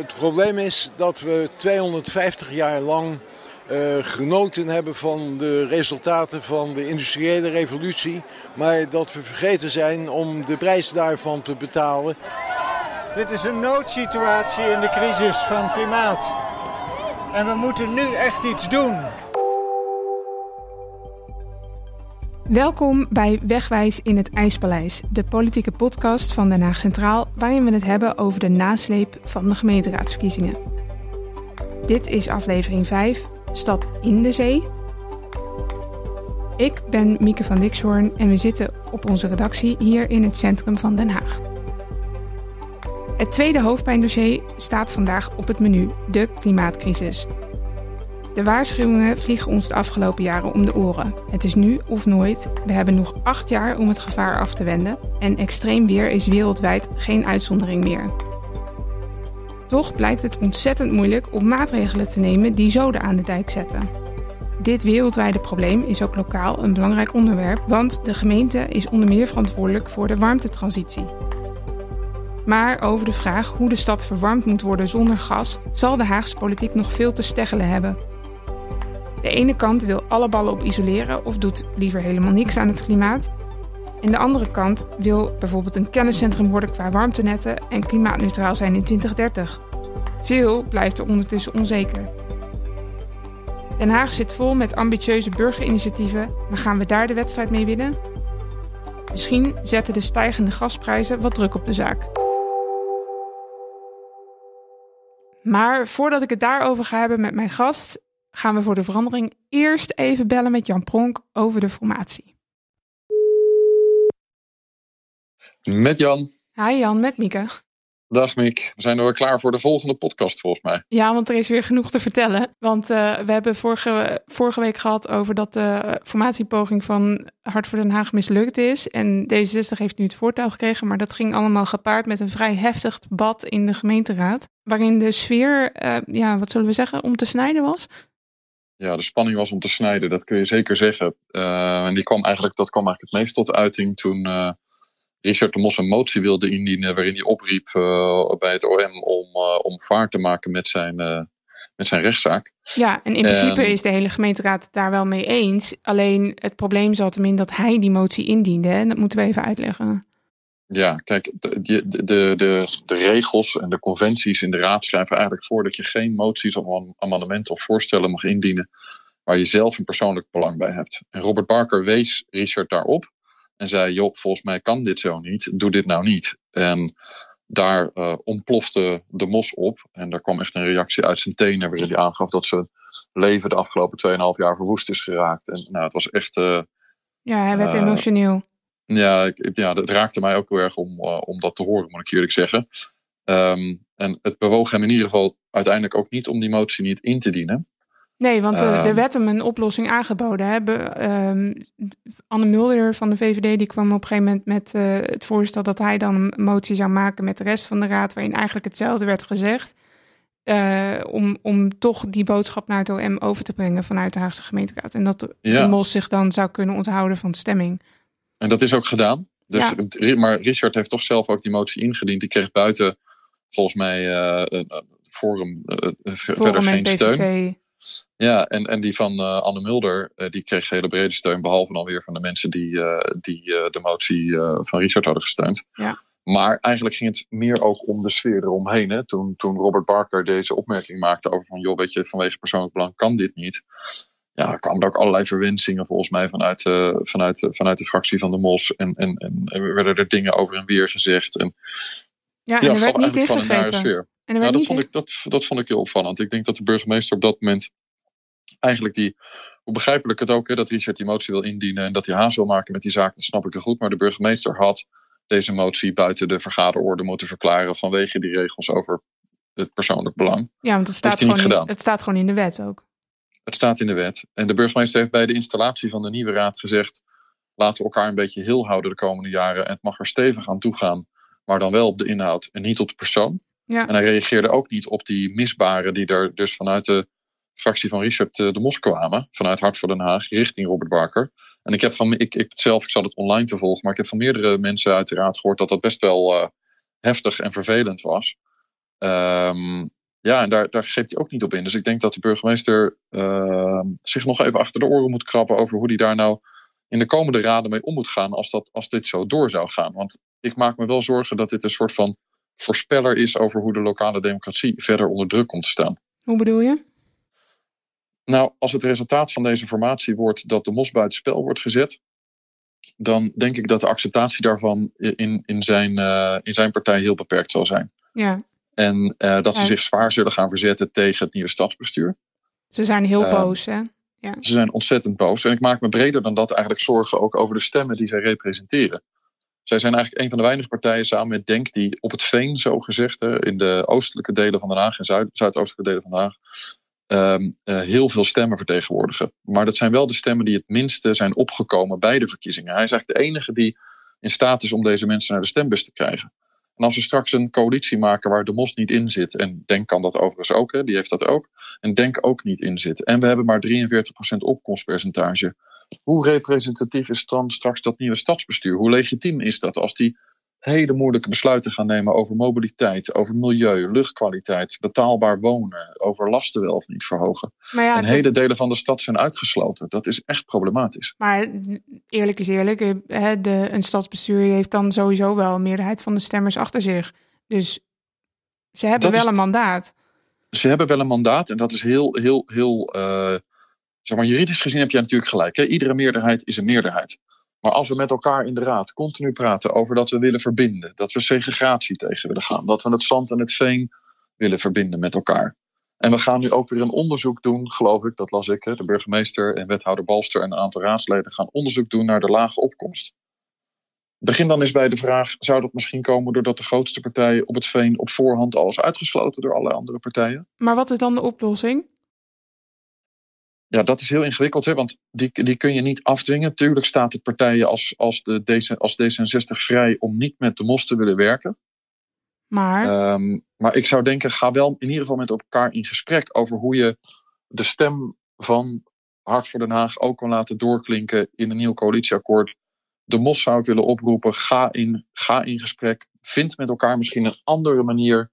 het probleem is dat we 250 jaar lang uh, genoten hebben van de resultaten van de industriële revolutie. Maar dat we vergeten zijn om de prijs daarvan te betalen. Dit is een noodsituatie in de crisis van klimaat. En we moeten nu echt iets doen. Welkom bij Wegwijs in het IJspaleis, de politieke podcast van Den Haag Centraal, waarin we het hebben over de nasleep van de gemeenteraadsverkiezingen. Dit is aflevering 5, Stad in de Zee. Ik ben Mieke van Dixhoorn en we zitten op onze redactie hier in het centrum van Den Haag. Het tweede hoofdpijndossier staat vandaag op het menu, de klimaatcrisis. De waarschuwingen vliegen ons de afgelopen jaren om de oren. Het is nu of nooit. We hebben nog acht jaar om het gevaar af te wenden. En extreem weer is wereldwijd geen uitzondering meer. Toch blijkt het ontzettend moeilijk om maatregelen te nemen die zoden aan de dijk zetten. Dit wereldwijde probleem is ook lokaal een belangrijk onderwerp, want de gemeente is onder meer verantwoordelijk voor de warmtetransitie. Maar over de vraag hoe de stad verwarmd moet worden zonder gas, zal de Haagse politiek nog veel te steggelen hebben. De ene kant wil alle ballen op isoleren of doet liever helemaal niks aan het klimaat. En de andere kant wil bijvoorbeeld een kenniscentrum worden qua warmtenetten en klimaatneutraal zijn in 2030. Veel blijft er ondertussen onzeker. Den Haag zit vol met ambitieuze burgerinitiatieven, maar gaan we daar de wedstrijd mee winnen? Misschien zetten de stijgende gasprijzen wat druk op de zaak. Maar voordat ik het daarover ga hebben met mijn gast, gaan we voor de verandering eerst even bellen met Jan Pronk over de formatie. Met Jan. Hi Jan, met Mieke. Dag Miek, we zijn er weer klaar voor de volgende podcast volgens mij. Ja, want er is weer genoeg te vertellen. Want uh, we hebben vorige, vorige week gehad over dat de formatiepoging van Hart voor Den Haag mislukt is. En D66 heeft nu het voortouw gekregen, maar dat ging allemaal gepaard met een vrij heftig debat in de gemeenteraad. Waarin de sfeer, uh, ja, wat zullen we zeggen, om te snijden was ja, de spanning was om te snijden, dat kun je zeker zeggen. Uh, en die kwam eigenlijk, dat kwam eigenlijk het meest tot uiting toen uh, Richard de Mos een motie wilde indienen waarin hij opriep uh, bij het OM om, om vaart te maken met zijn, met zijn rechtszaak. Ja, en in principe is de hele gemeenteraad het daar wel mee eens. Alleen het probleem zat hem in dat hij die motie indiende. En dat moeten we even uitleggen. Ja, kijk, de, de, de, de, regels en de conventies in de raad schrijven eigenlijk voor dat je geen moties of amendementen of voorstellen mag indienen waar je zelf een persoonlijk belang bij hebt. En Robert Barker wees Richard daarop en zei: Joh, volgens mij kan dit zo niet, doe dit nou niet. En daar uh, ontplofte de mos op en daar kwam echt een reactie uit zijn tenen waarin hij aangaf dat zijn leven de afgelopen 2,5 jaar verwoest is geraakt. En nou, het was echt. Uh, ja, hij werd uh, emotioneel. Ja, ja, dat raakte mij ook heel erg om, uh, om dat te horen, moet ik eerlijk zeggen. Um, en het bewoog hem in ieder geval uiteindelijk ook niet om die motie niet in te dienen. Nee, want uh, um, er werd hem een oplossing aangeboden. Hè. Be, um, Anne Mulder van de VVD die kwam op een gegeven moment met uh, het voorstel dat hij dan een motie zou maken met de rest van de raad, waarin eigenlijk hetzelfde werd gezegd. Uh, om, om toch die boodschap naar het OM over te brengen vanuit de Haagse gemeenteraad. En dat ja. de MOS zich dan zou kunnen onthouden van stemming. En dat is ook gedaan. Dus, ja. Maar Richard heeft toch zelf ook die motie ingediend. Die kreeg buiten volgens mij uh, Forum, uh, Forum verder geen PVV. steun. Ja, en, en die van uh, Anne Mulder, die kreeg hele brede steun. Behalve dan weer van de mensen die, die de motie van Richard hadden gesteund. Ja. Maar eigenlijk ging het meer ook om de sfeer eromheen. Hè? Toen, toen Robert Barker deze opmerking maakte over van... joh, weet je, vanwege persoonlijk belang kan dit niet ja, er kwamen er ook allerlei verwensingen volgens mij vanuit, uh, vanuit, vanuit de fractie van de MOS. En, en, en er werden er dingen over en weer gezegd. En, ja, en ja, er werd niet ingegrepen. Sfeer. En er werd nou, dat, vond ik, dat, dat vond ik heel opvallend. Ik denk dat de burgemeester op dat moment eigenlijk die... Hoe begrijpelijk het ook, hè, dat Richard die motie wil indienen en dat hij haast wil maken met die zaak, dat snap ik er goed. Maar de burgemeester had deze motie buiten de vergaderorde moeten verklaren vanwege die regels over het persoonlijk belang. Ja, want het staat, gewoon in, het staat gewoon in de wet ook. Het staat in de wet. En de burgemeester heeft bij de installatie van de nieuwe raad gezegd: laten we elkaar een beetje heel houden de komende jaren. En het mag er stevig aan toe gaan, maar dan wel op de inhoud en niet op de persoon. Ja. En hij reageerde ook niet op die misbaren die er dus vanuit de fractie van Richard de Mos kwamen, vanuit Hart voor Den Haag, richting Robert Barker. En ik heb van, ik, ik zelf, ik zal het online te volgen, maar ik heb van meerdere mensen uit de raad gehoord dat dat best wel uh, heftig en vervelend was. Ehm, ja, en daar, daar geeft hij ook niet op in. Dus ik denk dat de burgemeester ehm, zich nog even achter de oren moet krabben over hoe hij daar nou in de komende raden mee om moet gaan als, dat, als dit zo door zou gaan. Want ik maak me wel zorgen dat dit een soort van voorspeller is over hoe de lokale democratie verder onder druk komt te staan. Hoe bedoel je? Nou, als het resultaat van deze formatie wordt dat de mos buitenspel wordt gezet, dan denk ik dat de acceptatie daarvan in, in, zijn, uh, in zijn partij heel beperkt zal zijn. Ja. En uh, dat ze zich zwaar zullen gaan verzetten tegen het nieuwe stadsbestuur. Ze zijn heel uh, boos, hè? Ja. Ze zijn ontzettend boos. En ik maak me breder dan dat eigenlijk zorgen ook over de stemmen die zij representeren. Zij zijn eigenlijk een van de weinige partijen samen met Denk die op het veen, zo gezegd, in de oostelijke delen van Den Haag en zuid, zuidoostelijke delen van Den Haag, um, uh, heel veel stemmen vertegenwoordigen. Maar dat zijn wel de stemmen die het minste zijn opgekomen bij de verkiezingen. Hij is eigenlijk de enige die in staat is om deze mensen naar de stembus te krijgen. En als we straks een coalitie maken waar de mos niet in zit, en Denk kan dat overigens ook, hè, die heeft dat ook, en Denk ook niet in zit, en we hebben maar 43% opkomstpercentage, hoe representatief is dan straks dat nieuwe stadsbestuur? Hoe legitiem is dat als die hele moeilijke besluiten gaan nemen over mobiliteit, over milieu, luchtkwaliteit, betaalbaar wonen, over lasten wel of niet verhogen. Maar ja, en dat- hele delen van de stad zijn uitgesloten. Dat is echt problematisch. Maar eerlijk is eerlijk, de, een stadsbestuur heeft dan sowieso wel een meerderheid van de stemmers achter zich. Dus ze hebben Dat is wel een mandaat. Ze hebben wel een mandaat en dat is heel, heel, heel. eh, zeg maar, juridisch gezien heb je natuurlijk gelijk. Hè? Iedere meerderheid is een meerderheid. Maar als we met elkaar in de raad continu praten over dat we willen verbinden, dat we segregatie tegen willen gaan, dat we het zand en het veen willen verbinden met elkaar. En we gaan nu ook weer een onderzoek doen, geloof ik, dat las ik. De burgemeester en wethouder Balster en een aantal raadsleden gaan onderzoek doen naar de lage opkomst. Begin dan eens bij de vraag: zou dat misschien komen doordat de grootste partij op het veen op voorhand al is uitgesloten door alle andere partijen? Maar wat is dan de oplossing? Ja, dat is heel ingewikkeld, hè, want die, die kun je niet afdwingen. Tuurlijk staat het partijen als, als, de D, als D66 vrij om niet met de mos te willen werken. Maar Ehm, maar ik zou denken, ga wel in ieder geval met elkaar in gesprek over hoe je de stem van Hart voor Den Haag ook kan laten doorklinken in een nieuw coalitieakkoord. De mos zou ik willen oproepen, ga in, ga in gesprek. Vind met elkaar misschien een andere manier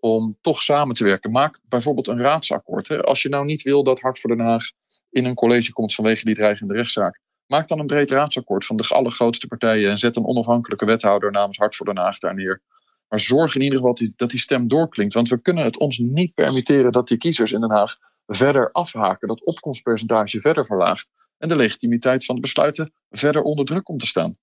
om toch samen te werken. Maak bijvoorbeeld een raadsakkoord. Hè. Als je nou niet wil dat Hart voor Den Haag in een college komt vanwege die dreigende rechtszaak. Maak dan een breed raadsakkoord van de allergrootste partijen en zet een onafhankelijke wethouder namens Hart voor Den Haag daar neer. Maar zorg in ieder geval dat die, dat die stem doorklinkt. Want we kunnen het ons niet permitteren dat die kiezers in Den Haag verder afhaken. Dat opkomstpercentage verder verlaagt. En de legitimiteit van de besluiten verder onder druk komt te staan.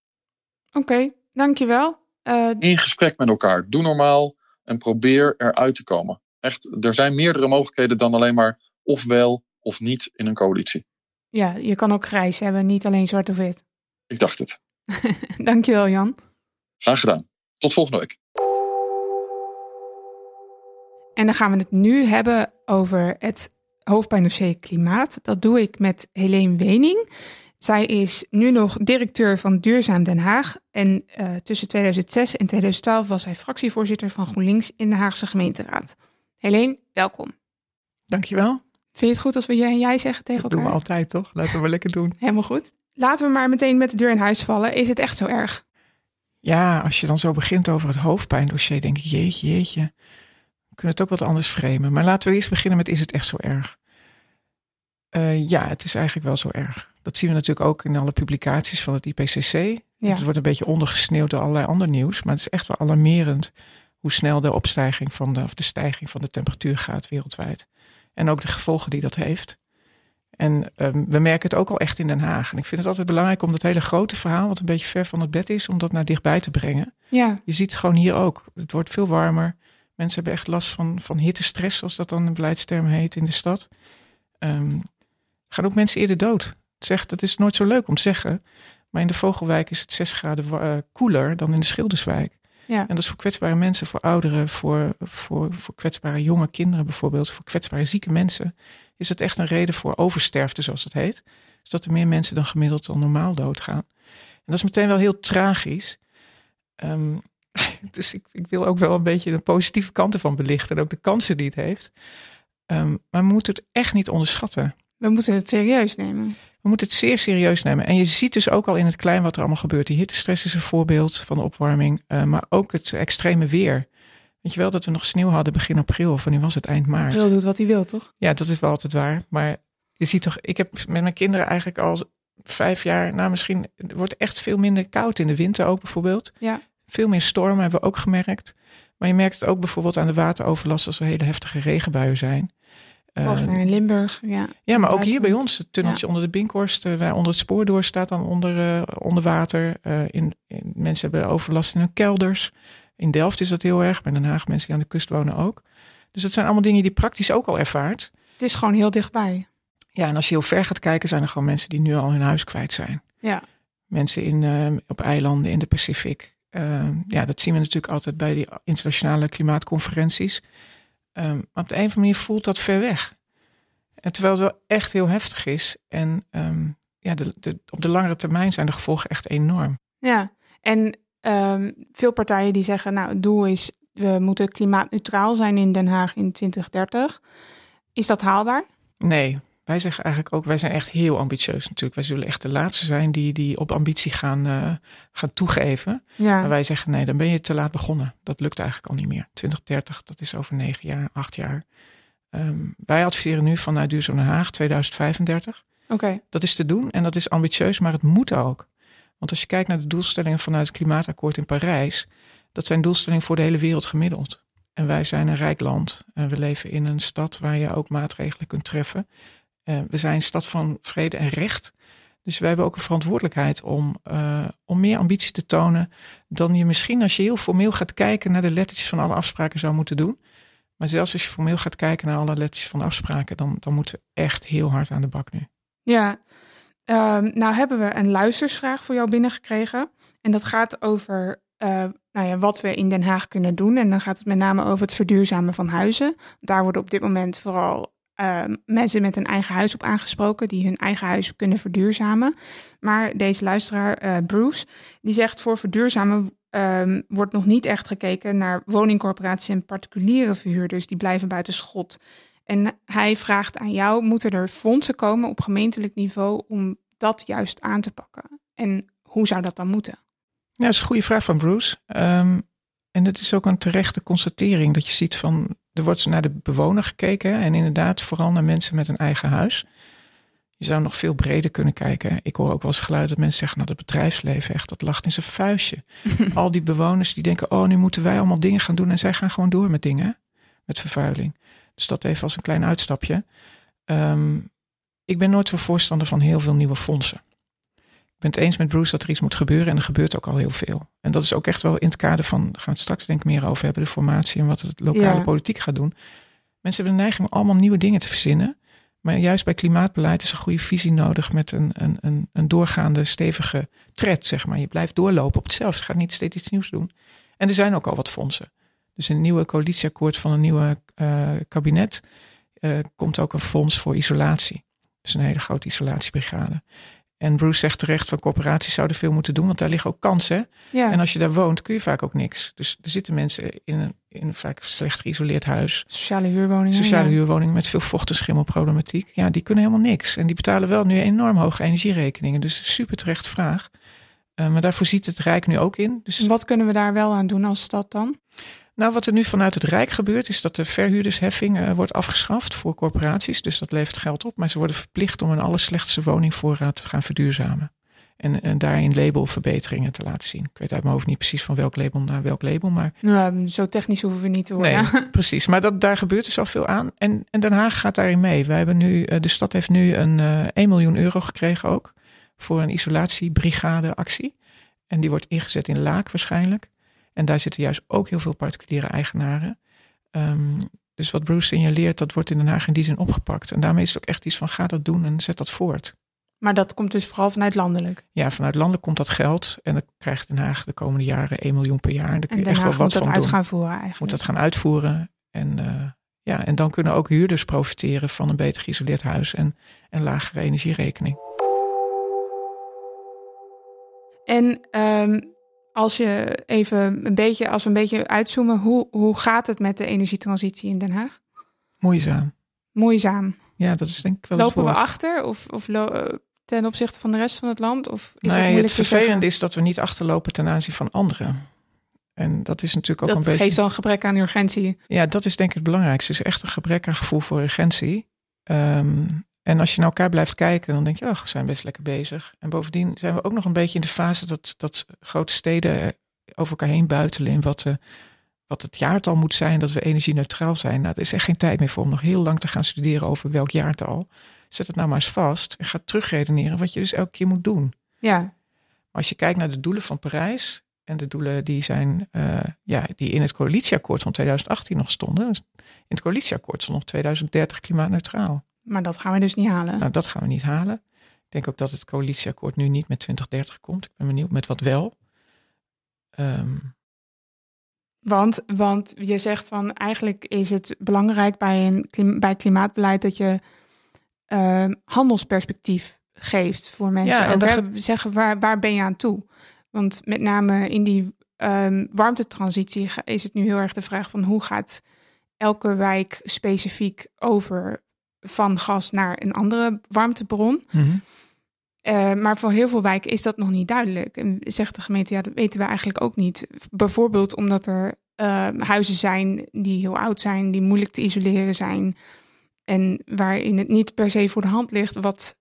oké, dankjewel. Eh In gesprek met elkaar. Doe normaal en probeer eruit te komen. Echt, er zijn meerdere mogelijkheden dan alleen maar of wel of niet in een coalitie. ja, je kan ook grijs hebben, niet alleen zwart of wit. Ik dacht het. dankjewel Jan. Graag gedaan. Tot volgende week. En dan gaan we het nu hebben over het hoofdpijndossier klimaat. Dat doe ik met Helene Wening. Zij is nu nog directeur van Duurzaam Den Haag. En eh, tussen 2006 en 2012 was zij fractievoorzitter van GroenLinks in de Haagse gemeenteraad. Helene, welkom. Dankjewel. Vind je het goed als we jij en jij zeggen tegen Dat elkaar? doen we altijd, toch? Laten we maar lekker doen. Helemaal goed. Laten we maar meteen met de deur in huis vallen. Is het echt zo erg? Ja, als je dan zo begint over het hoofdpijndossier, denk ik, jeetje, jeetje. We kunnen het ook wat anders framen. Maar laten we eerst beginnen met, is het echt zo erg? Eh, ja, het is eigenlijk wel zo erg. Dat zien we natuurlijk ook in alle publicaties van het IPCC. Ja. Het wordt een beetje ondergesneeuwd door allerlei ander nieuws. Maar het is echt wel alarmerend hoe snel de opstijging van de, of de stijging van de temperatuur gaat wereldwijd. En ook de gevolgen die dat heeft. En ehm, we merken het ook al echt in Den Haag. En ik vind het altijd belangrijk om dat hele grote verhaal, wat een beetje ver van het bed is, om dat naar dichtbij te brengen. Ja, Je ziet het gewoon hier ook. Het wordt veel warmer. Mensen hebben echt last van, van hittestress, zoals dat dan een beleidsterm heet in de stad. Ehm, gaan ook mensen eerder dood. Zegt, dat is nooit zo leuk om te zeggen. Maar in de Vogelwijk is het 6 graden eh, koeler dan in de Schilderswijk. ja. En dat is voor kwetsbare mensen, voor ouderen, voor, voor, voor kwetsbare jonge kinderen bijvoorbeeld, voor kwetsbare zieke mensen, is het echt een reden voor oversterfte, zoals het heet. Dus dat er meer mensen dan gemiddeld dan normaal doodgaan. En dat is meteen wel heel tragisch. Ehm, dus ik, ik wil ook wel een beetje de positieve kanten van belichten en ook de kansen die het heeft. Ehm, maar we moeten het echt niet onderschatten. We moeten het serieus nemen. We moeten het zeer serieus nemen. En je ziet dus ook al in het klein wat er allemaal gebeurt. Die hittestress is een voorbeeld van de opwarming, eh, maar ook het extreme weer. Weet je wel dat we nog sneeuw hadden begin april, of wanneer was het eind maart? April doet wat hij wil, toch? Ja, dat is wel altijd waar. Maar je ziet toch, ik heb met mijn kinderen eigenlijk al vijf jaar, nou misschien, het wordt echt veel minder koud in de winter ook bijvoorbeeld. Ja. Veel meer stormen hebben we ook gemerkt. Maar je merkt het ook bijvoorbeeld aan de wateroverlast als er hele heftige regenbuien zijn. Of Uh, in Limburg, ja. ja, maar ook hier bij ons, het tunneltje onder de Binkhorst, eh, waar onder het spoor door staat dan onder, eh, onder water. Eh, in, in- mensen hebben overlast in hun kelders. In Delft is dat heel erg, in Den Haag mensen die aan de kust wonen ook. Dus dat zijn allemaal dingen die je praktisch ook al ervaart. Het is gewoon heel dichtbij. Ja, en als je heel ver gaat kijken, zijn er gewoon mensen die nu al hun huis kwijt zijn. Ja. Mensen in, eh, op eilanden in de Pacific. Eh, ja, dat zien we natuurlijk altijd bij die internationale klimaatconferenties. Maar op de een of andere manier voelt dat ver weg. En terwijl het wel echt heel heftig is. En ehm, ja, de, de, op de langere termijn zijn de gevolgen echt enorm. Ja, en ehm, veel partijen die zeggen, nou, het doel is, we moeten klimaatneutraal zijn in Den Haag in 2030. Is dat haalbaar? Nee, wij zeggen eigenlijk ook, wij zijn echt heel ambitieus natuurlijk. Wij zullen echt de laatste zijn die, die op ambitie gaan, eh, gaan toegeven. Ja. Maar wij zeggen nee, dan ben je te laat begonnen. Dat lukt eigenlijk al niet meer. 2030, dat is over negen jaar, acht jaar. Ehm, wij adviseren nu vanuit Duurzaam Den Haag 2035. Oké, Dat is te doen en dat is ambitieus, maar het moet ook. Want als je kijkt naar de doelstellingen vanuit het klimaatakkoord in Parijs, dat zijn doelstellingen voor de hele wereld gemiddeld. En wij zijn een rijk land en we leven in een stad waar je ook maatregelen kunt treffen. Eh, we zijn een stad van vrede en recht. Dus wij hebben ook een verantwoordelijkheid om, eh, om meer ambitie te tonen dan je misschien als je heel formeel gaat kijken naar de lettertjes van alle afspraken zou moeten doen. Maar zelfs als je formeel gaat kijken naar alle lettertjes van afspraken, dan, dan moeten we echt heel hard aan de bak nu. ja. Ehm, nou hebben we een luistersvraag voor jou binnengekregen. En dat gaat over eh, nou ja, wat we in Den Haag kunnen doen. En dan gaat het met name over het verduurzamen van huizen. Daar worden op dit moment vooral ehm, mensen met een eigen huis op aangesproken... die hun eigen huis kunnen verduurzamen. Maar deze luisteraar, eh, Bruce, die zegt voor verduurzamen... ehm, wordt nog niet echt gekeken naar woningcorporaties en particuliere verhuurders. Die blijven buiten schot. En hij vraagt aan jou, moeten er fondsen komen op gemeentelijk niveau om dat juist aan te pakken? En hoe zou dat dan moeten? Ja, dat is een goede vraag van Bruce. Ehm, en het is ook een terechte constatering dat je ziet van, er wordt naar de bewoner gekeken en inderdaad vooral naar mensen met een eigen huis. Je zou nog veel breder kunnen kijken. Ik hoor ook wel eens geluid dat mensen zeggen, nou dat bedrijfsleven echt, dat lacht in zijn vuistje. Al die bewoners die denken, oh nu moeten wij allemaal dingen gaan doen en zij gaan gewoon door met dingen, met vervuiling. Dus dat even als een klein uitstapje. Ehm, ik ben nooit zo voorstander van heel veel nieuwe fondsen. Ik ben het eens met Bruce dat er iets moet gebeuren en er gebeurt ook al heel veel. En dat is ook echt wel in het kader van, gaan we het straks denk ik meer over hebben, de formatie en wat het lokale Ja. politiek gaat doen. Mensen hebben de neiging om allemaal nieuwe dingen te verzinnen. Maar juist bij klimaatbeleid is een goede visie nodig met een, een, een, een doorgaande stevige tred, zeg maar. Je blijft doorlopen op hetzelfde, je gaat niet steeds iets nieuws doen. En er zijn ook al wat fondsen. Dus in het nieuwe coalitieakkoord van een nieuwe eh, kabinet eh, komt ook een fonds voor isolatie. Dus een hele grote isolatiebrigade. En Bruce zegt terecht van corporaties zouden veel moeten doen, want daar liggen ook kansen. Ja, En als je daar woont, kun je vaak ook niks. Dus er zitten mensen in een, in een vaak slecht geïsoleerd huis, sociale huurwoningen. sociale ja. huurwoning met veel vocht- en schimmelproblematiek. Ja, die kunnen helemaal niks. En die betalen wel nu enorm hoge energierekeningen. Dus super terecht vraag. Eh, maar daarvoor ziet het Rijk nu ook in. Dus Wat kunnen we daar wel aan doen als stad dan? Nou, wat er nu vanuit het Rijk gebeurt, is dat de verhuurdersheffing eh, wordt afgeschaft voor corporaties. Dus dat levert geld op. Maar ze worden verplicht om een allerslechtste woningvoorraad te gaan verduurzamen. En, en daarin labelverbeteringen te laten zien. Ik weet uit mijn hoofd niet precies van welk label naar welk label. Maar Nou, zo technisch hoeven we niet te worden. Nee, precies. Maar dat, daar gebeurt dus al veel aan. En, en Den Haag gaat daarin mee. Wij hebben nu, eh, de stad heeft nu een eh 1 miljoen euro gekregen ook. Voor een isolatiebrigade actie. En die wordt ingezet in Laak waarschijnlijk. En daar zitten juist ook heel veel particuliere eigenaren. Ehm, dus wat Bruce signaleert, dat wordt in Den Haag in die zin opgepakt. En daarmee is het ook echt iets van ga dat doen en zet dat voort. Maar dat komt dus vooral vanuit landelijk. Ja, vanuit landelijk komt dat geld. En dan krijgt Den Haag de komende jaren 1 miljoen per jaar. Daar kun En je echt wel wat moet dat van uit doen. gaan voeren eigenlijk. moet dat gaan uitvoeren. En, eh, ja, en dan kunnen ook huurders profiteren van een beter geïsoleerd huis en een lagere energierekening. En ehm, als je even een beetje, als we een beetje uitzoomen, hoe, hoe gaat het met de energietransitie in Den Haag? Moeizaam. Moeizaam. Ja, dat is denk ik wel Lopen we achter of, of eh, ten opzichte van de rest van het land? Of is dat nee, moeilijk het vervelende is dat we niet achterlopen ten aanzien van anderen. En dat is natuurlijk ook dat een beetje. geeft al een gebrek aan urgentie. Ja, dat is denk ik het belangrijkste. Het is echt een gebrek aan gevoel voor urgentie. Ehm, en als je naar elkaar blijft kijken, dan denk je, ach, we zijn best lekker bezig. En bovendien zijn we ook nog een beetje in de fase dat, dat grote steden over elkaar heen buitelen in wat, de, wat het jaartal moet zijn dat we energie-neutraal zijn. Nou, er is echt geen tijd meer voor om nog heel lang te gaan studeren over welk jaartal. Zet het nou maar eens vast en ga terugredeneren wat je dus elke keer moet doen. Ja, Maar als je kijkt naar de doelen van Parijs en de doelen die, zijn, eh, ja, die in het coalitieakkoord van 2018 nog stonden. In het coalitieakkoord stond nog 2030 klimaatneutraal. Maar dat gaan we dus niet halen. Nou, dat gaan we niet halen. Ik denk ook dat het coalitieakkoord nu niet met 2030 komt. Ik ben benieuwd met wat wel. Ehm, Want, want je zegt van eigenlijk is het belangrijk bij, een, bij het klimaatbeleid dat je ehm, handelsperspectief geeft voor mensen. Ja, en ook, dat zeggen waar, waar ben je aan toe? Want met name in die ehm, warmtetransitie is het nu heel erg de vraag van hoe gaat elke wijk specifiek over van gas naar een andere warmtebron. Eh, maar voor heel veel wijken is dat nog niet duidelijk. En zegt de gemeente, ja, dat weten we eigenlijk ook niet. Bijvoorbeeld omdat er eh, huizen zijn die heel oud zijn, die moeilijk te isoleren zijn. En waarin het niet per se voor de hand ligt wat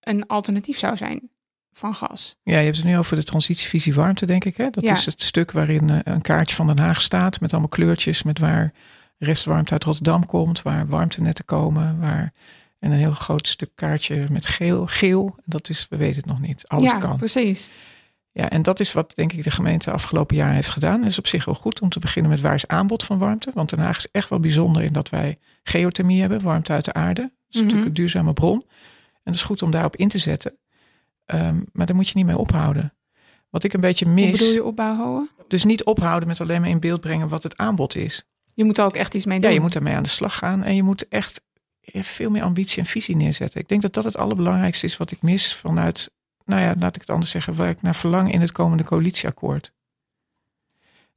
een alternatief zou zijn van gas. Ja, je hebt het nu over de transitievisie warmte, denk ik. Hè? Dat Ja. is het stuk waarin eh, een kaartje van Den Haag staat met allemaal kleurtjes, met waar restwarmte uit Rotterdam komt, waar warmtenetten komen, waar en een heel groot stuk kaartje met geel. Geel, dat is, we weten het nog niet. Alles ja, kan. precies. Ja, en dat is wat denk ik de gemeente afgelopen jaar heeft gedaan. Dat is op zich wel goed om te beginnen met waar is aanbod van warmte. Want Den Haag is echt wel bijzonder in dat wij geothermie hebben, warmte uit de aarde. Dat is Mhm. natuurlijk een duurzame bron. En dat is goed om daarop in te zetten. Ehm, maar daar moet je niet mee ophouden. Wat ik een beetje Hoe mis. bedoel je opbouw houden? Dus niet ophouden met alleen maar in beeld brengen wat het aanbod is. Je moet er ook echt iets mee doen. Ja, je moet daarmee aan de slag gaan. En je moet echt veel meer ambitie en visie neerzetten. Ik denk dat dat het allerbelangrijkste is wat ik mis vanuit, nou ja, laat ik het anders zeggen, waar ik naar verlang in het komende coalitieakkoord.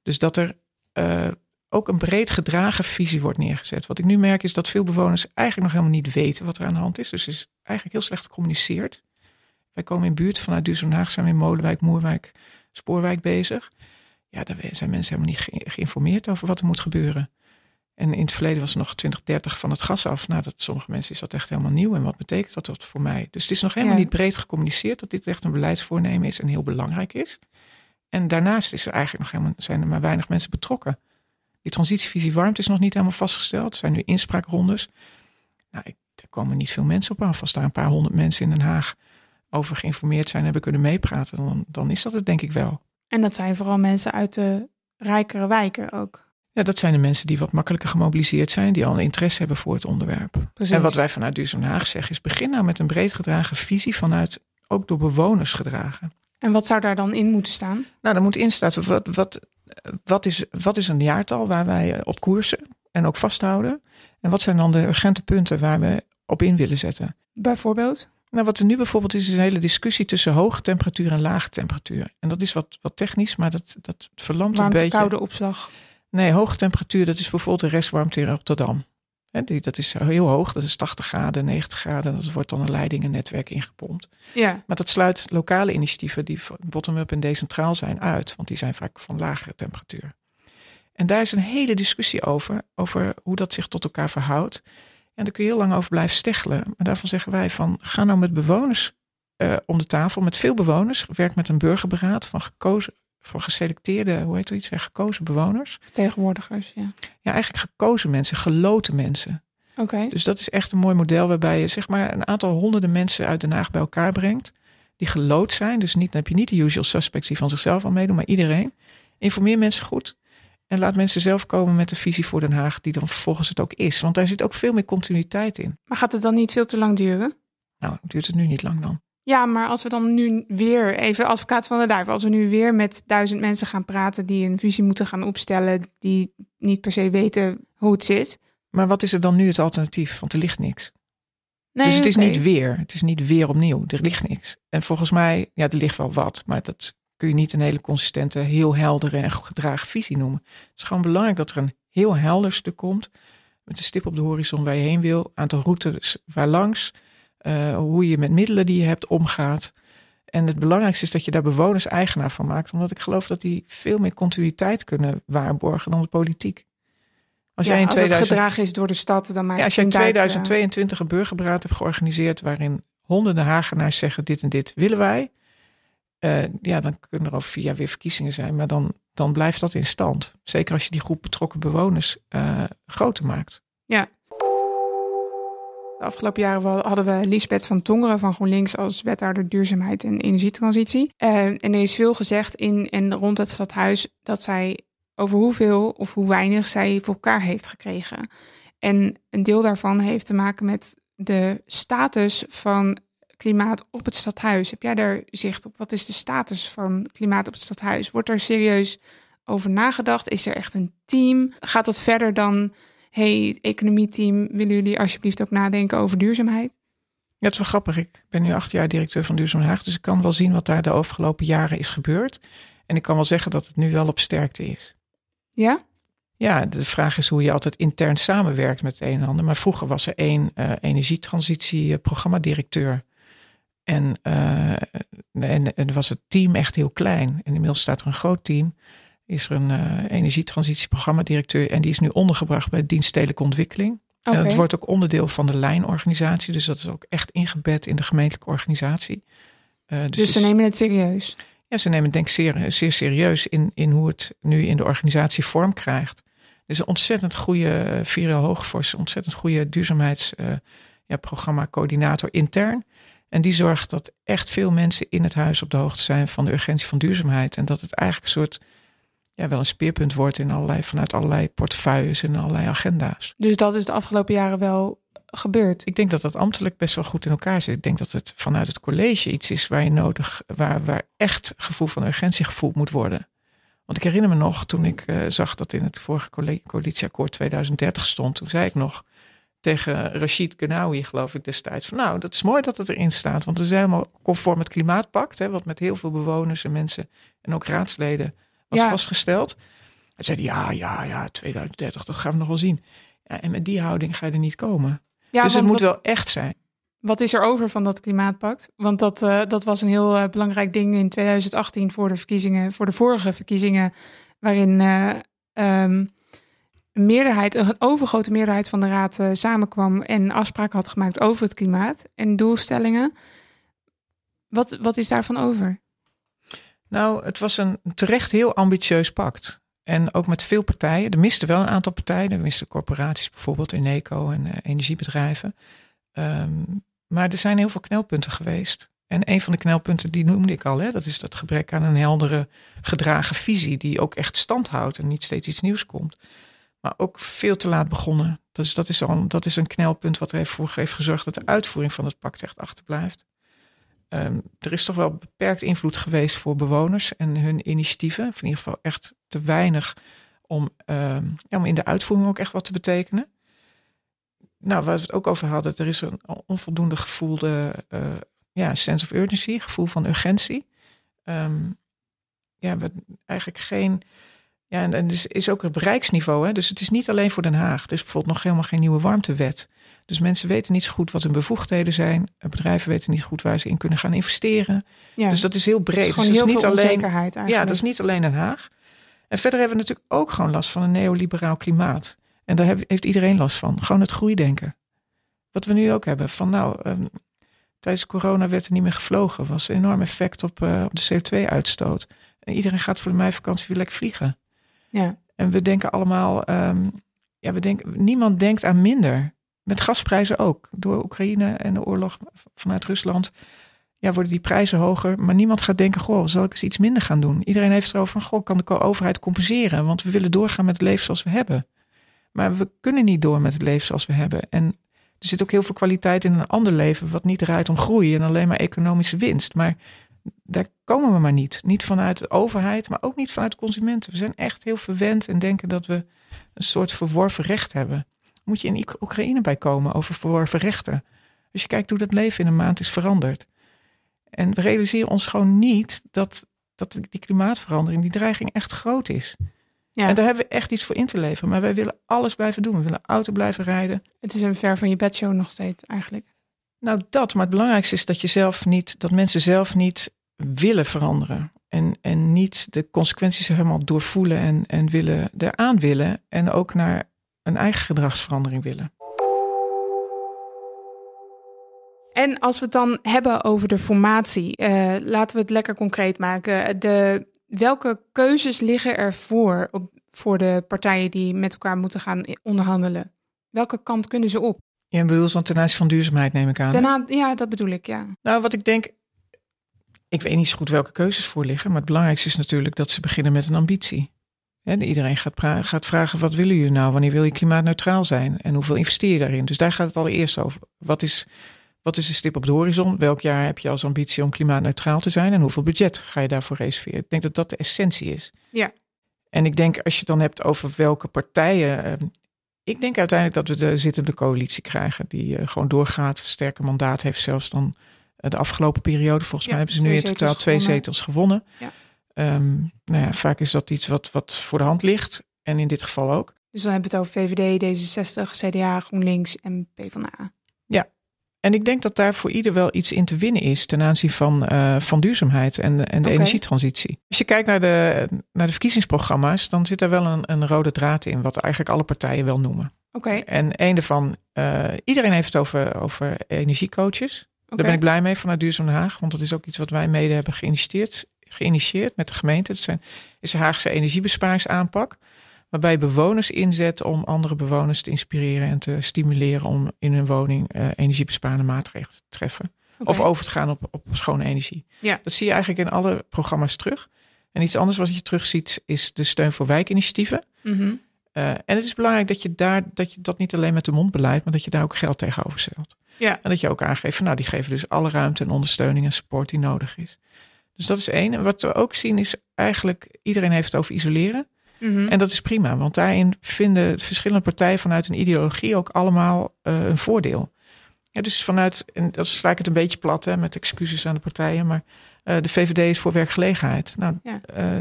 Dus dat er eh, ook een breed gedragen visie wordt neergezet. Wat ik nu merk is dat veel bewoners eigenlijk nog helemaal niet weten wat er aan de hand is. Dus is eigenlijk heel slecht gecommuniceerd. Wij komen in buurt vanuit Duurzaam Haag, zijn we in Molenwijk, Moerwijk, Spoorwijk bezig. Ja, daar zijn mensen helemaal niet ge- geïnformeerd over wat er moet gebeuren. En in het verleden was er nog 2030 van het gas af. Nou, dat sommige mensen is dat echt helemaal nieuw. En wat betekent dat, dat voor mij? Dus het is nog helemaal Ja. niet breed gecommuniceerd dat dit echt een beleidsvoornemen is en heel belangrijk is. En daarnaast is er eigenlijk nog helemaal, zijn er maar weinig mensen betrokken. Die transitievisie warmte is nog niet helemaal vastgesteld. Er zijn nu inspraakrondes. Nou, ik, er komen niet veel mensen op af. Als daar een paar honderd mensen in Den Haag over geïnformeerd zijn en hebben kunnen meepraten, dan, dan is dat het denk ik wel. En dat zijn vooral mensen uit de rijkere wijken ook. Ja, dat zijn de mensen die wat makkelijker gemobiliseerd zijn, die al een interesse hebben voor het onderwerp. Precies. En wat wij vanuit Duurzaam Haag zeggen is: begin nou met een breed gedragen visie vanuit ook door bewoners gedragen. En wat zou daar dan in moeten staan? Nou, daar moet in staan wat, wat, wat, is, wat is een jaartal waar wij eh, op koersen en ook vasthouden? En wat zijn dan de urgente punten waar we op in willen zetten? Bijvoorbeeld? Nou, wat er nu bijvoorbeeld is, is een hele discussie tussen hoge temperatuur en lage temperatuur. En dat is wat, wat technisch, maar dat, dat verlamt een beetje. koude opslag. Nee, hoge temperatuur, dat is bijvoorbeeld de restwarmte in Rotterdam. Die, dat is heel hoog, dat is 80 graden, 90 graden. Dat wordt dan een leidingennetwerk ingepompt. Ja, Maar dat sluit lokale initiatieven die bottom-up en decentraal zijn uit. Want die zijn vaak van lagere temperatuur. En daar is een hele discussie over, over hoe dat zich tot elkaar verhoudt. En daar kun je heel lang over blijven steggelen. Maar daarvan zeggen wij van, ga nou met bewoners eh, om de tafel, met veel bewoners. Werk met een burgerberaad van gekozen, van geselecteerde, hoe heet het iets, gekozen bewoners. vertegenwoordigers. Ja. Ja, eigenlijk gekozen mensen, geloten mensen. Oké. Dus dat is echt een mooi model waarbij je zeg maar een aantal honderden mensen uit Den Haag bij elkaar brengt. Die gelood zijn. Dus niet, dan heb je niet de usual suspects die van zichzelf al meedoen, maar iedereen. Informeer mensen goed. En laat mensen zelf komen met de visie voor Den Haag, die dan vervolgens het ook is. Want daar zit ook veel meer continuïteit in. Maar gaat het dan niet veel te lang duren? Nou, duurt het nu niet lang dan. Ja, maar als we dan nu weer, even advocaat van de duivel, als we nu weer met duizend mensen gaan praten die een visie moeten gaan opstellen, die niet per se weten hoe het zit. Maar wat is er dan nu het alternatief? Want er ligt niks. Nee, dus het is niet weer. Het is niet weer opnieuw. Er ligt niks. En volgens mij, ja, er ligt wel wat. Maar dat kun je niet een hele consistente, heel heldere en gedragen visie noemen. Het is gewoon belangrijk dat er een heel helder stuk komt. Met een stip op de horizon waar je heen wil. Aantal routes waar langs. eh, hoe je met middelen die je hebt omgaat. En het belangrijkste is dat je daar bewoners eigenaar van maakt. Omdat ik geloof dat die veel meer continuïteit kunnen waarborgen dan de politiek. Als, jij in als 2000... het gedragen is door de stad, dan maak ja, Als je in 2022 een burgerberaad hebt georganiseerd... waarin honderden Hagenaars zeggen dit en dit willen wij... Uh, ja, dan kunnen er over vier jaar weer verkiezingen zijn. Maar dan, dan blijft dat in stand. Zeker als je die groep betrokken bewoners uh, groter maakt. Ja. De afgelopen jaren hadden we Lisbeth van Tongeren van GroenLinks als wethouder duurzaamheid en energietransitie. Uh, en er is veel gezegd in en rond het stadhuis dat zij over hoeveel of hoe weinig zij voor elkaar heeft gekregen. En een deel daarvan heeft te maken met de status van klimaat op het stadhuis. Heb jij daar zicht op? Wat is de status van klimaat op het stadhuis? Wordt er serieus over nagedacht? Is er echt een team? Gaat dat verder dan, hey, economieteam, willen jullie alsjeblieft ook nadenken over duurzaamheid? Ja, het is wel grappig. Ik ben nu acht jaar directeur van Duurzaam Haag, dus ik kan wel zien wat daar de afgelopen jaren is gebeurd. En ik kan wel zeggen dat het nu wel op sterkte is. Ja? Ja, de vraag is hoe je altijd intern samenwerkt met een en ander. Maar vroeger was er één uh, energietransitieprogramma-directeur. En, uh, en, en was het team echt heel klein. En inmiddels staat er een groot team. Is er een uh, energietransitieprogramma-directeur. En die is nu ondergebracht bij de dienst Stedelijke Ontwikkeling. Okay. het wordt ook onderdeel van de lijnorganisatie. Dus dat is ook echt ingebed in de gemeentelijke organisatie. dus, dus ze nemen het serieus? Ja, ze nemen het denk ik zeer, zeer serieus in, in hoe het nu in de organisatie vorm krijgt. Er is een ontzettend goede, Viriel Hoogvors, ontzettend goede duurzaamheidsprogramma uh, ja, intern. En die zorgt dat echt veel mensen in het huis op de hoogte zijn van de urgentie van duurzaamheid. En dat het eigenlijk een soort, ja, wel een speerpunt wordt in allerlei, vanuit allerlei portefeuilles en allerlei agenda's. Dus dat is de afgelopen jaren wel gebeurd? Ik denk dat dat ambtelijk best wel goed in elkaar zit. Ik denk dat het vanuit het college iets is waar je nodig, waar, waar echt gevoel van urgentie gevoeld moet worden. Want ik herinner me nog toen ik uh, zag dat in het vorige coalitieakkoord 2030 stond. Toen zei ik nog tegen Rashid Ganawi, geloof ik destijds, van nou, dat is mooi dat het erin staat. Want het is helemaal conform het klimaatpact, hè, wat met heel veel bewoners en mensen en ook raadsleden was ja. vastgesteld. Hij zei ja, ja, ja, 2030, dat gaan we nog wel zien. Ja, en met die houding ga je er niet komen. Ja, dus het moet wel echt zijn. Wat is er over van dat klimaatpact? Want dat, uh, dat was een heel uh, belangrijk ding in 2018 voor de verkiezingen, voor de vorige verkiezingen, waarin uh, um, meerderheid, een overgrote meerderheid van de raad samenkwam en afspraken had gemaakt over het klimaat en doelstellingen. Wat, wat is daarvan over? Nou, het was een terecht heel ambitieus pact. En ook met veel partijen. Er misten wel een aantal partijen. Er misten corporaties bijvoorbeeld, Eneco en uh, energiebedrijven. Um, maar er zijn heel veel knelpunten geweest. En een van de knelpunten, die noemde ik al, hè, dat is dat gebrek aan een heldere gedragen visie, die ook echt stand houdt en niet steeds iets nieuws komt. Maar ook veel te laat begonnen. Dus dat is, al, dat is een knelpunt wat er voor heeft gezorgd dat de uitvoering van het pact echt achterblijft. Um, er is toch wel beperkt invloed geweest voor bewoners en hun initiatieven. Of in ieder geval echt te weinig om, um, ja, om in de uitvoering ook echt wat te betekenen. Nou, waar we het ook over hadden, er is een onvoldoende gevoelde uh, ja, sense of urgency, gevoel van urgentie. Um, ja, we eigenlijk geen. Ja, en, en is, is ook het bereiksniveau. Hè? Dus het is niet alleen voor Den Haag. Er is bijvoorbeeld nog helemaal geen nieuwe warmtewet. Dus mensen weten niet zo goed wat hun bevoegdheden zijn. Bedrijven weten niet goed waar ze in kunnen gaan investeren. Ja, dus dat is heel breed. Het is gewoon dus heel niet veel alleen, eigenlijk. Ja, dat is niet alleen Den Haag. En verder hebben we natuurlijk ook gewoon last van een neoliberaal klimaat. En daar heeft iedereen last van. Gewoon het groeidenken. Wat we nu ook hebben. Van nou, um, tijdens corona werd er niet meer gevlogen. Was een enorm effect op, uh, op de CO2-uitstoot. En iedereen gaat voor de meivakantie weer lekker vliegen. Ja. En we denken allemaal, um, ja, we denken, niemand denkt aan minder. Met gasprijzen ook. Door Oekraïne en de oorlog vanuit Rusland ja, worden die prijzen hoger. Maar niemand gaat denken, goh, zal ik eens iets minder gaan doen? Iedereen heeft erover van, goh, kan de overheid compenseren? Want we willen doorgaan met het leven zoals we hebben. Maar we kunnen niet door met het leven zoals we hebben. En er zit ook heel veel kwaliteit in een ander leven, wat niet draait om groei en alleen maar economische winst. Maar daar komen we maar niet. Niet vanuit de overheid, maar ook niet vanuit consumenten. We zijn echt heel verwend en denken dat we een soort verworven recht hebben moet je in Oekraïne bij komen over verworven rechten. Als je kijkt hoe dat leven in een maand is veranderd. En we realiseren ons gewoon niet dat, dat die klimaatverandering, die dreiging echt groot is. Ja. En daar hebben we echt iets voor in te leveren. Maar wij willen alles blijven doen. We willen auto blijven rijden. Het is een ver van je bedshow nog steeds eigenlijk. Nou, dat. Maar het belangrijkste is dat je zelf niet, dat mensen zelf niet willen veranderen. En, en niet de consequenties helemaal doorvoelen en, en willen eraan willen. En ook naar een eigen gedragsverandering willen. En als we het dan hebben over de formatie, uh, laten we het lekker concreet maken. De, welke keuzes liggen er voor, op, voor de partijen die met elkaar moeten gaan onderhandelen? Welke kant kunnen ze op? Je bedoelt dan ten aanzien van duurzaamheid, neem ik aan. Daarna, ja, dat bedoel ik, ja. Nou, wat ik denk, ik weet niet zo goed welke keuzes voor liggen, maar het belangrijkste is natuurlijk dat ze beginnen met een ambitie. iedereen gaat, gaat, vragen, wat willen jullie nou? Wanneer wil je klimaatneutraal zijn? En hoeveel investeer je daarin? Dus daar gaat het allereerst over. Wat is, wat is de stip op de horizon? Welk jaar heb je als ambitie om klimaatneutraal te zijn? En hoeveel budget ga je daarvoor reserveren? Ik denk dat dat de essentie is. Ja. En ik denk, als je het dan hebt over welke partijen. Ehm, ik denk uiteindelijk dat we de zittende coalitie krijgen, die uh, gewoon doorgaat, sterker mandaat heeft zelfs dan de afgelopen periode. Volgens mij hebben ze nu in totaal twee zetels gewonnen. Ja. Um, nou ja, vaak is dat iets wat, wat voor de hand ligt. En in dit geval ook. Dus dan hebben we het over VVD, D66, CDA, GroenLinks en PvdA. Ja, en ik denk dat daar voor ieder wel iets in te winnen is ten aanzien van, uh, van duurzaamheid en, en de okay. energietransitie. Als je kijkt naar de, naar de verkiezingsprogramma's, dan zit er wel een, een rode draad in, wat eigenlijk alle partijen wel noemen. Oké. En een daarvan, uh, iedereen heeft het over, over energiecoaches. Daar ben ik blij mee vanuit Duurzaam Den Haag. Want dat is ook iets wat wij mede hebben geïnitieerd, geïnitieerd met de gemeente. Het zijn, is de Haagse energiebesparingsaanpak. Waarbij bewoners inzet om andere bewoners te inspireren en te stimuleren om in hun woning uh, energiebesparende maatregelen te treffen. Okay. Of over te gaan op, op schone energie. Ja. Dat zie je eigenlijk in alle programma's terug. En iets anders wat je terugziet is de steun voor wijkinitiatieven. Mm -hmm. Uh, en het is belangrijk dat je, daar, dat je dat niet alleen met de mond beleidt, maar dat je daar ook geld tegenover stelt. Ja. En dat je ook aangeeft van nou, die geven dus alle ruimte en ondersteuning en support die nodig is. Dus dat is één. En wat we ook zien is eigenlijk, iedereen heeft het over isoleren. Mm -hmm. En dat is prima, want daarin vinden verschillende partijen vanuit een ideologie ook allemaal uh, een voordeel. Ja, dus vanuit, en dat sla ik het een beetje plat hè, met excuses aan de partijen, maar uh, de VVD is voor werkgelegenheid. Nou, ja. uh,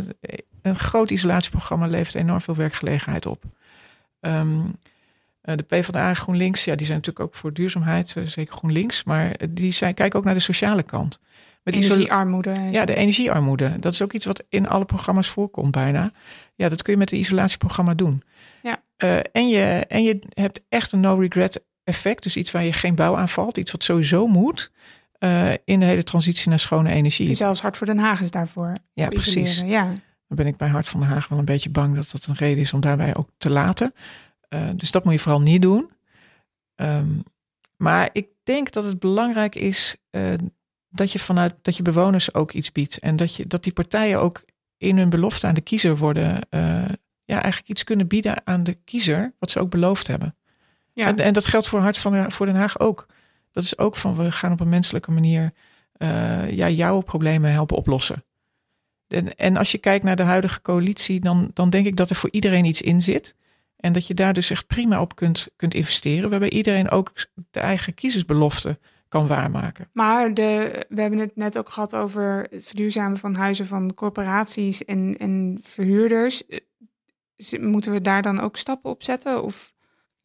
een groot isolatieprogramma levert enorm veel werkgelegenheid op. Um, de PvdA en GroenLinks, ja, die zijn natuurlijk ook voor duurzaamheid, zeker GroenLinks, maar die zijn, kijken ook naar de sociale kant. Met energiearmoede. Ja, de energiearmoede. Dat is ook iets wat in alle programma's voorkomt bijna. Ja, dat kun je met het isolatieprogramma doen. Ja. Uh, en, je, en je hebt echt een no-regret effect. Dus iets waar je geen bouw aan valt. Iets wat sowieso moet uh, in de hele transitie naar schone energie. Zelfs Hart voor Den Haag is daarvoor. Ja, precies. Ja. Dan ben ik bij Hart van Den Haag wel een beetje bang dat dat een reden is om daarbij ook te laten. Uh, dus dat moet je vooral niet doen. Um, maar ik denk dat het belangrijk is dat je vanuit dat je bewoners ook iets biedt. En dat, je, dat die partijen ook in hun belofte aan de kiezer worden. Ja, eigenlijk iets kunnen bieden aan de kiezer. Wat ze ook beloofd hebben. Ja. En, en dat geldt voor Hart van voor Den Haag ook. Dat is ook van we gaan op een menselijke manier uh, ja, jouw problemen helpen oplossen. En, en als je kijkt naar de huidige coalitie, dan, dan denk ik dat er voor iedereen iets in zit. En dat je daar dus echt prima op kunt, kunt investeren. Waarbij iedereen ook de eigen kiezersbelofte kan waarmaken. Maar de, we hebben het net ook gehad over het verduurzamen van huizen van corporaties en, en verhuurders. Moeten we daar dan ook stappen op zetten? Of?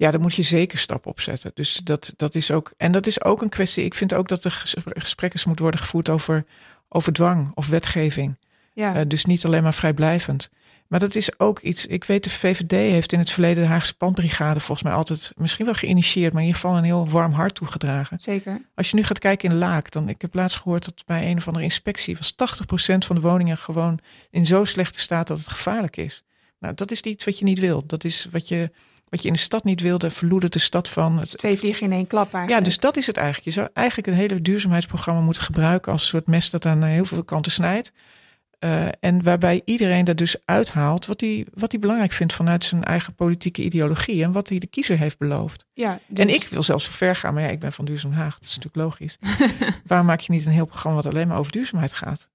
Ja, daar moet je zeker stappen op zetten. Dus dat, dat is ook. En dat is ook een kwestie. Ik vind ook dat er gesprekken moeten worden gevoerd over, over dwang of wetgeving. Ja. Uh, dus niet alleen maar vrijblijvend. Maar dat is ook iets. Ik weet, de VVD heeft in het verleden de Haagse Pandbrigade volgens mij altijd misschien wel geïnitieerd, maar in ieder geval een heel warm hart toegedragen. Zeker. Als je nu gaat kijken in Laak, dan ik heb laatst gehoord dat bij een of andere inspectie was 80% van de woningen gewoon in zo slechte staat dat het gevaarlijk is. Nou, dat is iets wat je niet wil. Dat is wat je, wat je in de stad niet wil. Daar verloedert de stad van. Het, Twee vliegen in één klap eigenlijk. Ja, dus dat is het eigenlijk. Je zou eigenlijk een hele duurzaamheidsprogramma moeten gebruiken als een soort mes dat aan heel veel kanten snijdt. Uh, en waarbij iedereen er dus uithaalt wat hij, wat hij belangrijk vindt vanuit zijn eigen politieke ideologie en wat hij de kiezer heeft beloofd. Ja, dus... En ik wil zelfs zo ver gaan, maar ja, ik ben van Duurzaam Haag, dat is natuurlijk logisch. Waarom maak je niet een heel programma wat alleen maar over duurzaamheid gaat?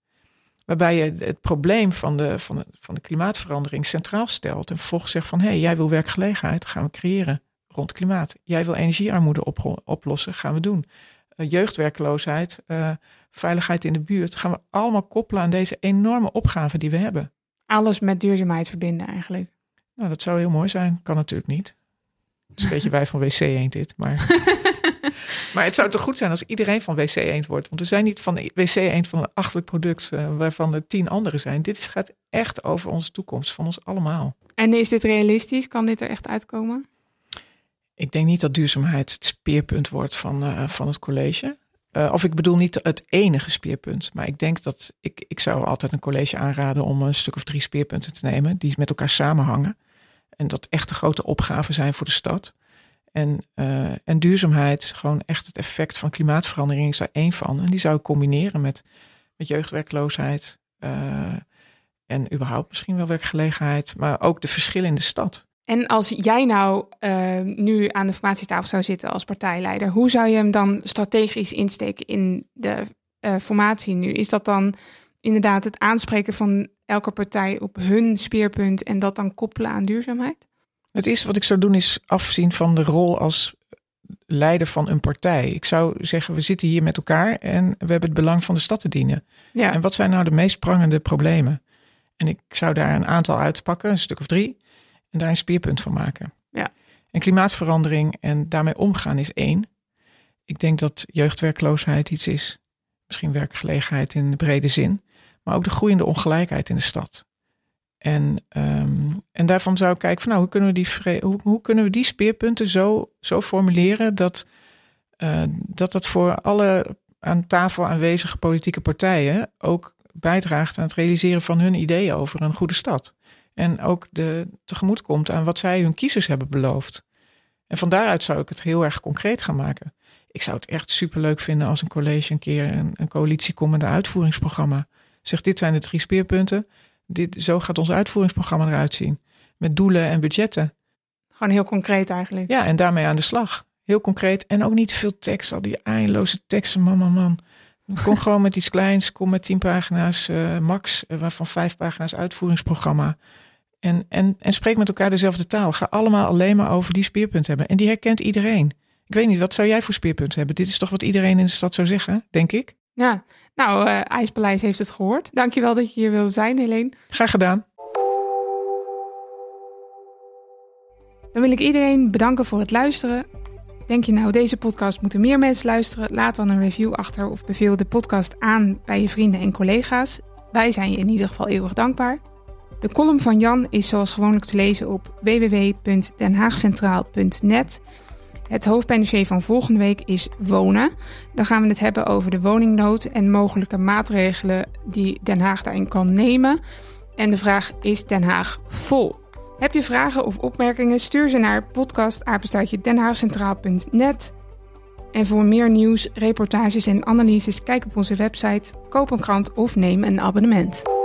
Waarbij je het probleem van de, van de, van de klimaatverandering centraal stelt en vervolgens zegt van hé, hey, jij wil werkgelegenheid, gaan we creëren rond klimaat. Jij wil energiearmoede op, oplossen, gaan we doen. Uh, jeugdwerkloosheid, uh, veiligheid in de buurt, gaan we allemaal koppelen aan deze enorme opgave die we hebben. Alles met duurzaamheid verbinden eigenlijk. Nou, dat zou heel mooi zijn. Kan natuurlijk niet. Het is een beetje wij van WC eend dit, maar... Maar het zou toch goed zijn als iedereen van WC Eend wordt? Want we zijn niet van WC Eend van een achterlijk product uh, waarvan er tien anderen zijn. Dit is, gaat echt over onze toekomst, van ons allemaal. En is dit realistisch? Kan dit er echt uitkomen? Ik denk niet dat duurzaamheid het speerpunt wordt van, uh, van het college. Uh, of ik bedoel niet het enige speerpunt. Maar ik denk dat ik, ik zou altijd een college aanraden om een stuk of drie speerpunten te nemen. Die met elkaar samenhangen. En dat echt de grote opgaven zijn voor de stad. En, uh, en duurzaamheid, gewoon echt het effect van klimaatverandering is daar één van. En die zou ik combineren met, met jeugdwerkloosheid. Uh, en überhaupt misschien wel werkgelegenheid. Maar ook de verschillen in de stad. En als jij nou uh, nu aan de formatietafel zou zitten als partijleider, hoe zou je hem dan strategisch insteken in de formatie nu? Is dat dan inderdaad het aanspreken van elke partij op hun speerpunt en dat dan koppelen aan duurzaamheid? Het is wat ik zou doen, is afzien van de rol als leider van een partij. Ik zou zeggen, we zitten hier met elkaar en we hebben het belang van de stad te dienen. Ja. En wat zijn nou de meest prangende problemen? En ik zou daar een aantal uitpakken, een stuk of drie, en daar een speerpunt van maken. Ja. En klimaatverandering en daarmee omgaan is één. Ik denk dat jeugdwerkloosheid iets is. Misschien werkgelegenheid in de brede zin. Maar ook de groeiende ongelijkheid in de stad. En, um, en daarvan zou ik kijken van nou, hoe kunnen we die, hoe, kunnen we die speerpunten zo, zo formuleren dat, uh, dat dat voor alle aan tafel aanwezige politieke partijen ook bijdraagt aan het realiseren van hun ideeën over een goede stad. En ook de, tegemoet komt aan wat zij hun kiezers hebben beloofd. En van daaruit zou ik het heel erg concreet gaan maken. Ik zou het echt superleuk vinden als een college een keer een, een coalitie een uitvoeringsprogramma. Zegt dit zijn de drie speerpunten. Dit, zo gaat ons uitvoeringsprogramma eruit zien. Met doelen en budgetten. Gewoon heel concreet eigenlijk. Ja, en daarmee aan de slag. Heel concreet. En ook niet te veel tekst. Al die eindeloze teksten, man, man, man. Kom gewoon met iets kleins. Kom met tien pagina's uh, max. Uh, waarvan vijf pagina's uitvoeringsprogramma. En, en, en spreek met elkaar dezelfde taal. Ga allemaal alleen maar over die speerpunten hebben. En die herkent iedereen. Ik weet niet, wat zou jij voor speerpunten hebben? Dit is toch wat iedereen in de stad zou zeggen, denk ik? Ja, nou, uh, IJspaleis heeft het gehoord. Dankjewel dat je hier wilde zijn, Helene. Graag gedaan. Dan wil ik iedereen bedanken voor het luisteren. Denk je nou, deze podcast moeten meer mensen luisteren? Laat dan een review achter of beveel de podcast aan bij je vrienden en collega's. Wij zijn je in ieder geval eeuwig dankbaar. De column van Jan is zoals gewoonlijk te lezen op www.denhaagcentraal.net. Het hoofdpijndossier van volgende week is wonen. Dan gaan we het hebben over de woningnood en mogelijke maatregelen die Den Haag daarin kan nemen. En de vraag is Den Haag vol? Heb je vragen of opmerkingen? Stuur ze naar podcastapenstaartje denhaagcentraal.net. En voor meer nieuws, reportages en analyses kijk op onze website, koop een krant of neem een abonnement.